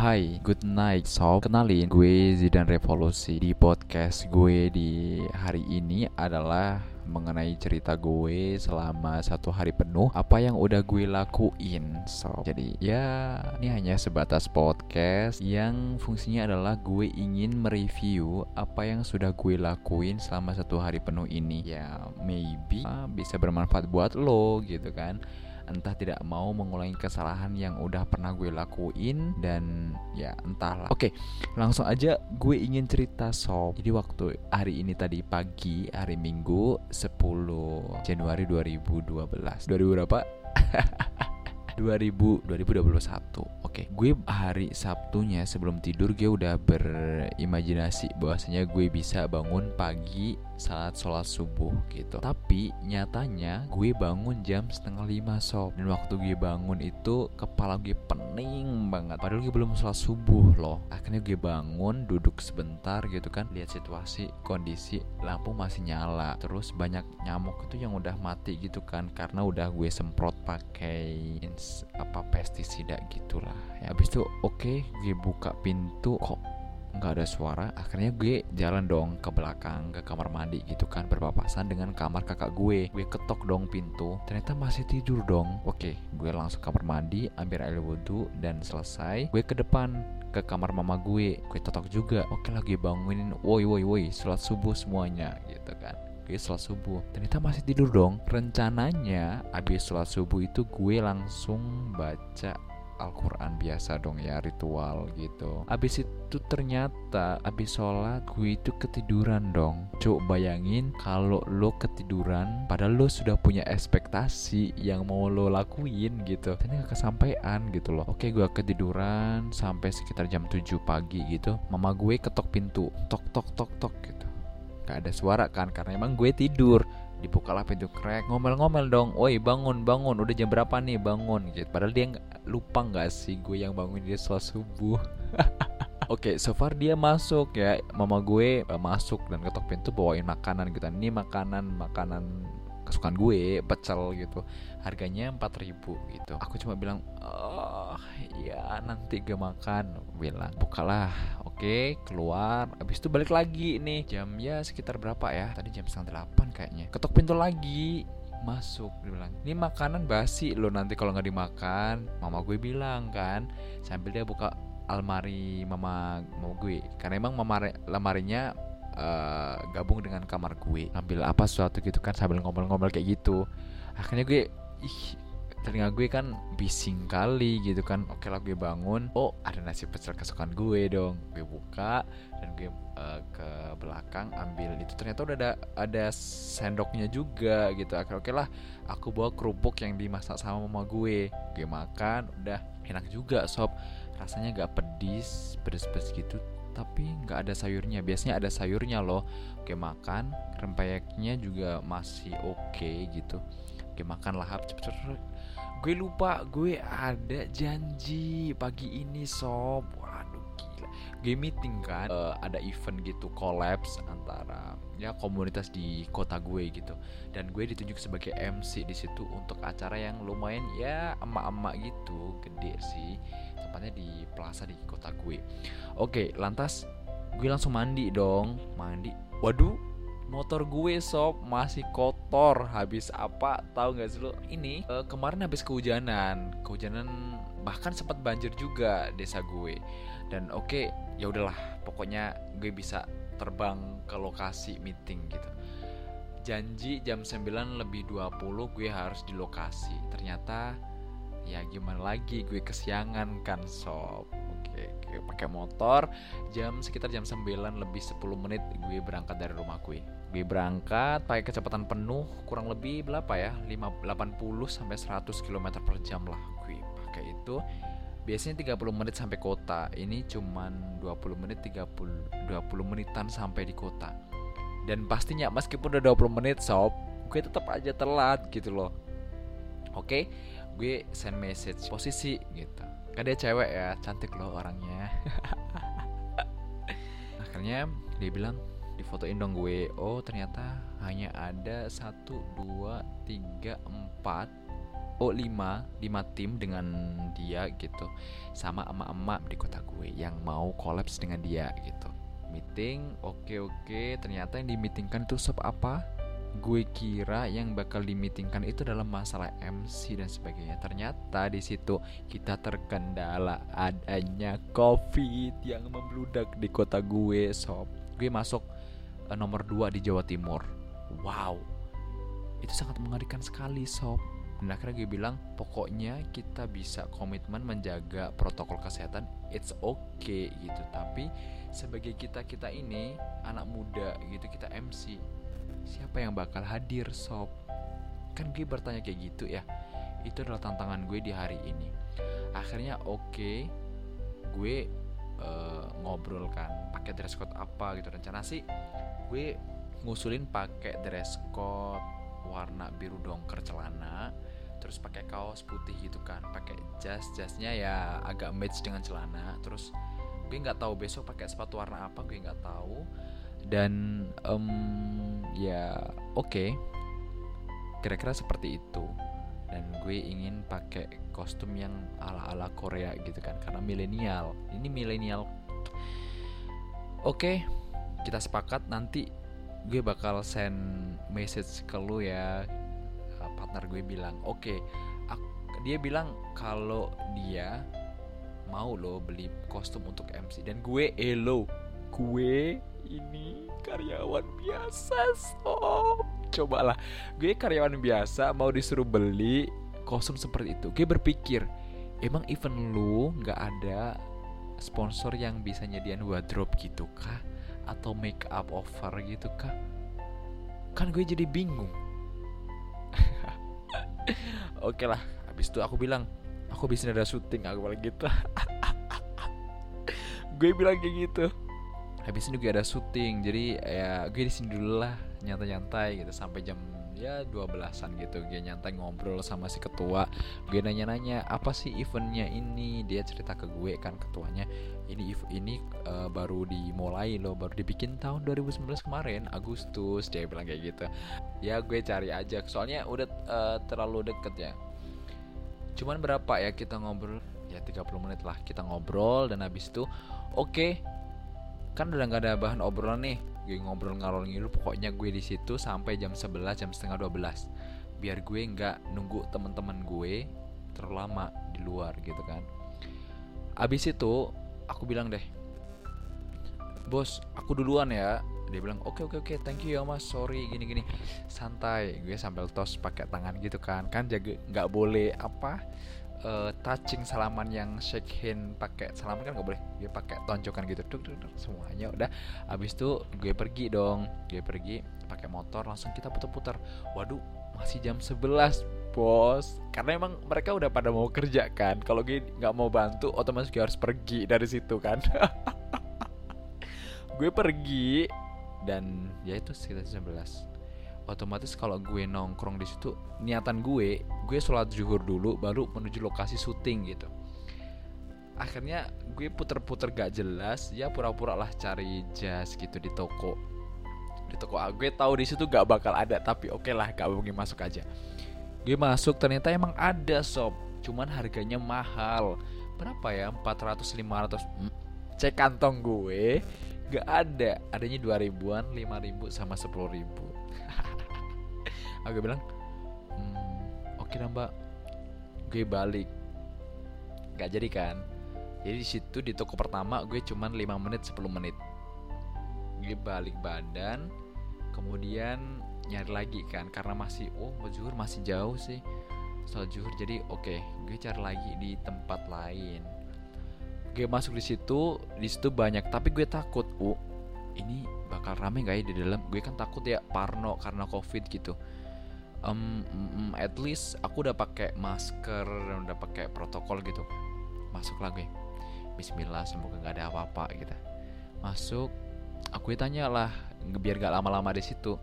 Hai, good night sob. Kenalin, gue Zidan Revolusi. Di podcast gue di hari ini adalah mengenai cerita gue selama satu hari penuh. Apa yang udah gue lakuin so jadi ya ini hanya sebatas podcast yang fungsinya adalah gue ingin mereview apa yang sudah gue lakuin selama satu hari penuh ini. Ya maybe uh, bisa bermanfaat buat lo gitu kan entah tidak mau mengulangi kesalahan yang udah pernah gue lakuin dan ya entahlah. Oke, langsung aja gue ingin cerita sob. Jadi waktu hari ini tadi pagi, hari Minggu 10 Januari 2012. 2000 berapa? 2000 2021 Oke, gue hari Sabtunya sebelum tidur gue udah berimajinasi bahwasanya gue bisa bangun pagi saat sholat subuh gitu. Tapi nyatanya gue bangun jam setengah lima sob. Dan waktu gue bangun itu kepala gue pening banget. Padahal gue belum sholat subuh loh. Akhirnya gue bangun duduk sebentar gitu kan. Lihat situasi kondisi lampu masih nyala. Terus banyak nyamuk itu yang udah mati gitu kan. Karena udah gue semprot pakai apa pestisida gitulah. Ya abis itu oke okay, gue buka pintu kok nggak ada suara akhirnya gue jalan dong ke belakang ke kamar mandi gitu kan berpapasan dengan kamar kakak gue. Gue ketok dong pintu ternyata masih tidur dong. Oke gue langsung kamar mandi ambil air wudhu dan selesai. Gue ke depan ke kamar mama gue. Gue ketok juga oke lagi bangunin. Woi woi woi sholat subuh semuanya gitu kan. Gue sholat subuh. Ternyata masih tidur dong. Rencananya abis sholat subuh itu gue langsung baca Al-Quran biasa dong ya ritual gitu. Abis itu ternyata abis sholat gue itu ketiduran dong. Coba bayangin kalau lo ketiduran Padahal lo sudah punya ekspektasi yang mau lo lakuin gitu. Ini gak kesampaian gitu loh. Oke gue ketiduran sampai sekitar jam 7 pagi gitu. Mama gue ketok pintu Tok tok tok tok gitu. Gak ada suara kan karena emang gue tidur dibukalah pintu krek ngomel-ngomel dong. Woi bangun bangun. Udah jam berapa nih? Bangun gitu. Padahal dia lupa nggak sih gue yang bangun dia sholat subuh? Oke, okay, so far dia masuk ya. Mama gue uh, masuk dan ketok pintu bawain makanan gitu. Ini makanan makanan kesukaan gue, pecel gitu. Harganya 4000 gitu. Aku cuma bilang, "Oh, ya nanti gue makan." Bilang, "Bukalah." Oke, keluar. Habis itu balik lagi nih. Jam ya sekitar berapa ya? Tadi jam setengah delapan kayaknya. Ketok pintu lagi masuk dia bilang ini makanan basi lo nanti kalau nggak dimakan mama gue bilang kan sambil dia buka almari mama mama gue karena emang mama lemarinya uh, gabung dengan kamar gue ambil apa sesuatu gitu kan sambil ngomel-ngomel kayak gitu. Akhirnya gue ih telinga gue kan bising kali gitu kan. Oke lah gue bangun. Oh ada nasi pecel kesukaan gue dong. Gue buka dan gue uh, ke belakang ambil itu. Ternyata udah ada ada sendoknya juga gitu. Oke oke lah aku bawa kerupuk yang dimasak sama mama gue. Gue makan udah. Enak juga sob. Rasanya gak pedis pedes-pedes gitu tapi nggak ada sayurnya. Biasanya ada sayurnya loh. Oke makan. Rempeyeknya juga masih oke okay, gitu. Oke makan lahap cepet-cepet gue lupa. Gue ada janji pagi ini sob gila gue meeting kan uh, ada event gitu collapse antara ya komunitas di kota gue gitu. Dan gue ditunjuk sebagai MC di situ untuk acara yang lumayan ya emak-emak gitu gede sih. Tepatnya di plaza di kota gue. Oke lantas gue langsung mandi dong. Mandi. Waduh motor gue sob masih kotor. Habis apa? Tahu nggak sih lo? Ini uh, kemarin habis kehujanan. Kehujanan bahkan sempat banjir juga desa gue. Dan oke okay, ya udahlah pokoknya gue bisa terbang ke lokasi meeting gitu. Janji jam 9 lebih 20 gue harus di lokasi. Ternyata ya gimana lagi gue kesiangan kan sob. Oke, pakai motor jam sekitar jam 9 lebih 10 menit gue berangkat dari rumah gue. Gue berangkat pakai kecepatan penuh kurang lebih berapa ya 5, 80 sampai 100 km per jam lah pakai itu biasanya 30 menit sampai kota. Ini cuman 20 menit 30 20 menitan sampai di kota. Dan pastinya meskipun udah 20 menit sob gue tetap aja telat gitu loh. Oke gue send message posisi gitu. Kan dia cewek ya cantik loh orangnya. Akhirnya dia bilang difotoin dong gue. Oh ternyata hanya ada satu dua tiga empat oh 5 5 tim dengan dia gitu sama emak-emak di kota gue yang mau kolaps dengan dia gitu meeting oke okay, oke okay. ternyata yang dimitingkan itu sub apa gue kira yang bakal dimitingkan itu dalam masalah MC dan sebagainya. Ternyata di situ kita terkendala adanya COVID yang membludak di kota gue, sob. Gue masuk uh, nomor 2 di Jawa Timur. Wow, itu sangat mengerikan sekali, sob. Dan akhirnya gue bilang, pokoknya kita bisa komitmen menjaga protokol kesehatan, it's okay gitu. Tapi sebagai kita kita ini anak muda gitu, kita MC, siapa yang bakal hadir sob? Kan gue bertanya kayak gitu ya. Itu adalah tantangan gue di hari ini. Akhirnya oke okay, gue uh, ngobrol kan pakai dress code apa gitu rencana sih. Gue ngusulin pakai dress code warna biru dongker celana terus pakai kaos putih gitu kan pakai jas jasnya ya agak match dengan celana terus gue nggak tahu besok pakai sepatu warna apa gue nggak tahu dan um, ya oke okay. kira-kira seperti itu dan gue ingin pakai kostum yang ala-ala Korea gitu kan karena milenial ini milenial oke okay, kita sepakat nanti gue bakal send message ke lu ya partner gue bilang oke okay, dia bilang kalau dia mau lo beli kostum untuk MC dan gue elo gue ini karyawan biasa sob. Cobalah gue karyawan biasa mau disuruh beli kostum seperti itu. Gue berpikir emang event lu nggak ada sponsor yang bisa nyediain wardrobe gitu kah? Atau make up offer gitu kah? Kan gue jadi bingung oke lah habis itu aku bilang aku bisa ada syuting aku bilang gitu. Gue bilang kayak gitu. Habis ini gue ada syuting jadi ya gue di sini dulu lah nyantai-nyantai gitu sampai jam ya dua belasan gitu. Gue nyantai ngobrol sama si ketua. Gue nanya-nanya apa sih eventnya ini? Dia cerita ke gue kan ketuanya ini ini uh, baru dimulai loh baru dibikin tahun 2019 kemarin Agustus. Dia bilang kayak gitu. Ya gue cari aja. Soalnya udah uh, terlalu deket ya. Cuman berapa ya kita ngobrol? Ya 30 menit lah kita ngobrol dan habis itu oke okay, kan udah nggak ada bahan obrolan nih gue ngobrol ngalor ngidul pokoknya gue di situ sampai jam 11 jam setengah 12 biar gue nggak nunggu teman-teman gue terlalu lama di luar gitu kan. Abis itu aku bilang deh bos aku duluan ya. Dia bilang oke okay, oke okay, oke okay, thank you ya mas. Sorry gini gini. Santai gue sambil tos pakai tangan gitu kan. Kan jaga nggak boleh apa uh, touching salaman yang shake hand pakai salaman kan nggak boleh. Gue pakai tonjokan gitu. Duk, duk, duk, semuanya udah. Habis itu gue pergi dong. Gue pergi pakai motor langsung kita putar-putar. Waduh masih jam 11 bos. Karena emang mereka udah pada mau kerja kan. Kalau gue nggak mau bantu otomatis gue harus pergi dari situ kan. Gue pergi dan ya itu sekitar 11 otomatis kalau gue nongkrong di situ niatan gue gue sholat zuhur dulu baru menuju lokasi syuting gitu. Akhirnya gue puter-puter gak jelas ya pura-pura lah cari jas gitu di toko. Di toko ah, gue tahu di situ gak bakal ada tapi oke okay lah gak mungkin masuk aja. Gue masuk ternyata emang ada sob. Cuman harganya mahal. Berapa ya? 400 500 hmm, cek kantong gue gak ada. Adanya 2 ribuan 5 ribu sama 10 ribu aku bilang hmm, oke okay mbak. Gue balik. Gak jadi kan? Jadi di situ di toko pertama gue cuman 5 menit 10 menit. Gue balik badan kemudian nyari lagi kan? Karena masih oh zuhur masih jauh sih. Soal zuhur jadi oke okay, gue cari lagi di tempat lain. Gue masuk di situ di situ banyak. Tapi gue takut oh ini bakal rame gak ya di dalam? Gue kan takut ya parno karena covid gitu um, um, at least aku udah pakai masker dan udah pakai protokol gitu. Masuk lagi Bismillah semoga nggak ada apa-apa gitu. Masuk aku tanya lah biar gak lama-lama di situ.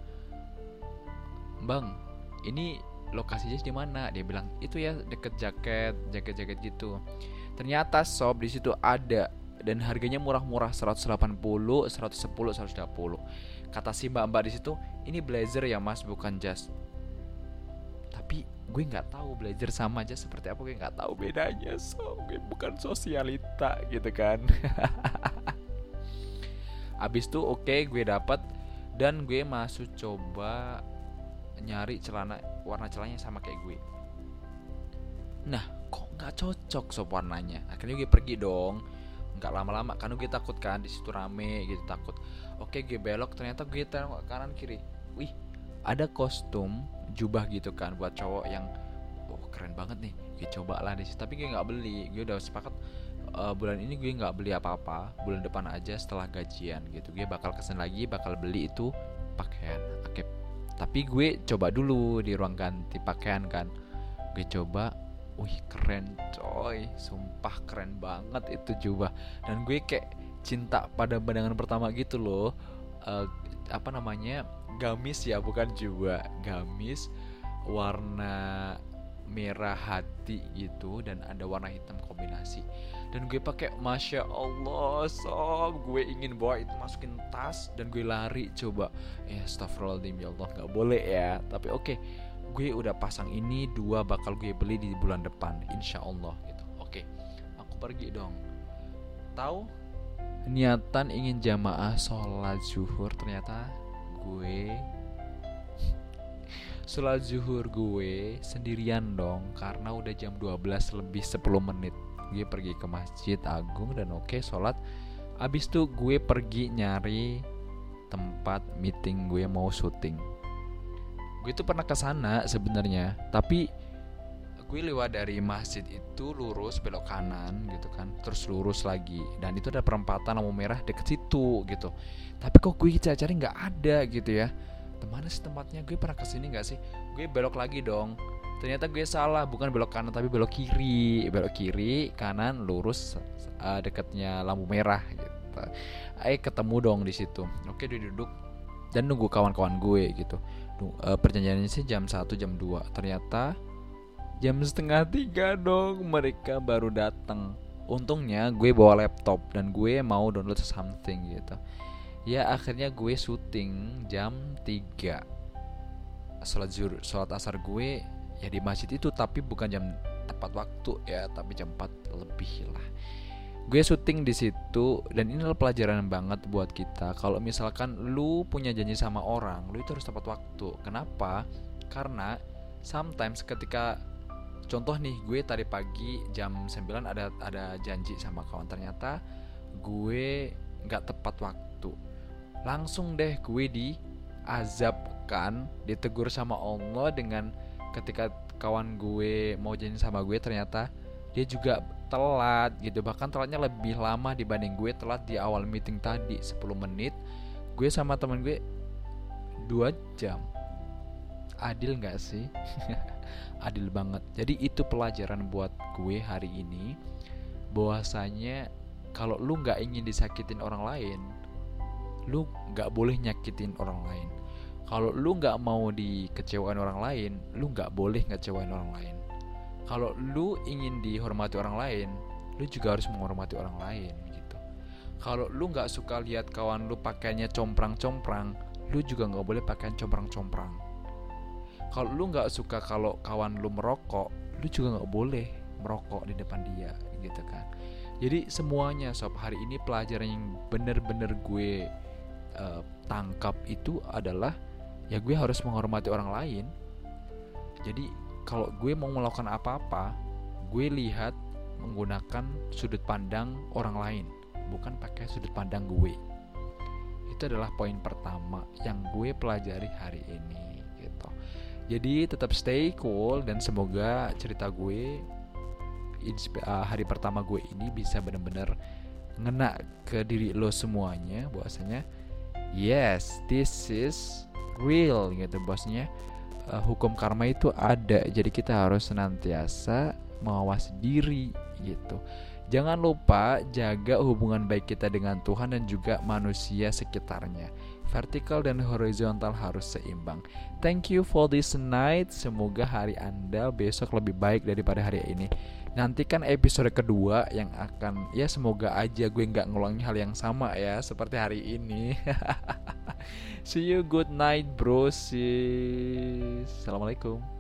Bang ini lokasinya di mana? Dia bilang itu ya deket jaket jaket-jaket gitu. Ternyata sob di situ ada dan harganya murah-murah 180 110 120 kata si mbak-mbak di situ ini blazer ya mas bukan jas tapi gue nggak tahu belajar sama aja seperti apa gue nggak tahu bedanya. So gue bukan sosialita gitu kan. Abis itu oke okay, gue dapat dan gue masuk coba nyari celana warna celananya sama kayak gue. Nah kok nggak cocok sob warnanya? Akhirnya gue pergi dong. Nggak lama-lama karena gue takut kan di situ rame gitu takut. Oke gue belok ternyata gue tengok kanan kiri. Wih ada kostum jubah gitu kan buat cowok yang oh keren banget nih gue coba lah situ tapi gue nggak beli. Gue udah sepakat uh, bulan ini gue nggak beli apa-apa. Bulan depan aja setelah gajian gitu. Gue bakal kesen lagi bakal beli itu pakaian oke tapi gue coba dulu di ruang ganti pakaian kan. Gue coba wih keren coy. Sumpah keren banget itu jubah. Dan gue kayak cinta pada pandangan pertama gitu loh. Uh, apa namanya gamis ya bukan juga gamis warna merah hati gitu dan ada warna hitam kombinasi. Dan gue pakai masya allah sob gue ingin bawa itu masukin tas dan gue lari coba. Ya astagfirullahaladzim ya allah nggak boleh ya. Tapi oke okay, gue udah pasang ini dua bakal gue beli di bulan depan insya allah gitu. Oke okay, aku pergi dong. Tahu niatan ingin jamaah sholat zuhur ternyata gue Sholat zuhur gue sendirian dong Karena udah jam 12 lebih 10 menit. Gue pergi ke masjid agung dan oke okay, sholat. Abis itu gue pergi nyari tempat meeting gue mau syuting. Gue tuh pernah ke sana sebenarnya Tapi gue lewat dari masjid itu lurus belok kanan gitu kan terus lurus lagi. Dan itu ada perempatan lampu merah deket situ gitu. Tapi kok gue cari-cari nggak ada gitu ya. Mana sih tempatnya? Gue pernah ke sini nggak sih? Gue belok lagi dong. Ternyata gue salah bukan belok kanan tapi belok kiri. Belok kiri kanan lurus uh, dekatnya lampu merah gitu. Eh ketemu dong di situ. Oke dia duduk dan nunggu kawan-kawan gue gitu. Uh, perjanjiannya sih jam 1 jam 2 ternyata jam setengah tiga dong mereka baru datang untungnya gue bawa laptop dan gue mau download something gitu. Ya akhirnya gue syuting jam 3 sholat zuhur sholat asar gue ya di masjid itu tapi bukan jam tepat waktu ya tapi jam 4 lebih lah. Gue syuting di situ dan ini adalah pelajaran banget buat kita. Kalau misalkan lu punya janji sama orang lu itu harus tepat waktu. Kenapa? Karena sometimes ketika contoh nih gue tadi pagi jam 9 ada ada janji sama kawan. Ternyata gue nggak tepat waktu. Langsung deh gue diazabkan ditegur sama Allah dengan ketika kawan gue mau janji sama gue ternyata dia juga telat gitu. Bahkan telatnya lebih lama dibanding gue telat di awal meeting tadi 10 menit. Gue sama temen gue dua jam adil nggak sih? Adil banget. Jadi itu pelajaran buat gue hari ini. Bahwasanya kalau lu nggak ingin disakitin orang lain lu nggak boleh nyakitin orang lain. Kalau lu nggak mau dikecewain orang lain lu nggak boleh ngecewain orang lain. Kalau lu ingin dihormati orang lain lu juga harus menghormati orang lain gitu. Kalau lu nggak suka lihat kawan lu pakainya comprang-comprang lu juga nggak boleh pakaian comprang-comprang kalau lu nggak suka kalau kawan lu merokok lu juga nggak boleh merokok di depan dia gitu kan. Jadi semuanya sob hari ini pelajaran yang bener-bener gue uh, tangkap itu adalah ya gue harus menghormati orang lain. Jadi kalau gue mau melakukan apa-apa gue lihat menggunakan sudut pandang orang lain bukan pakai sudut pandang gue. Itu adalah poin pertama yang gue pelajari hari ini jadi tetap stay cool dan semoga cerita gue uh, hari pertama gue ini bisa benar-benar ngena ke diri lo semuanya bahwasanya yes this is real gitu. Bosnya uh, hukum karma itu ada. Jadi kita harus senantiasa mengawasi diri gitu. Jangan lupa jaga hubungan baik kita dengan Tuhan dan juga manusia sekitarnya vertikal dan horizontal harus seimbang. Thank you for this night. Semoga hari anda besok lebih baik daripada hari ini. Nantikan episode kedua yang akan ya semoga aja gue nggak ngulangi hal yang sama ya seperti hari ini. See you good night bro. Assalamualaikum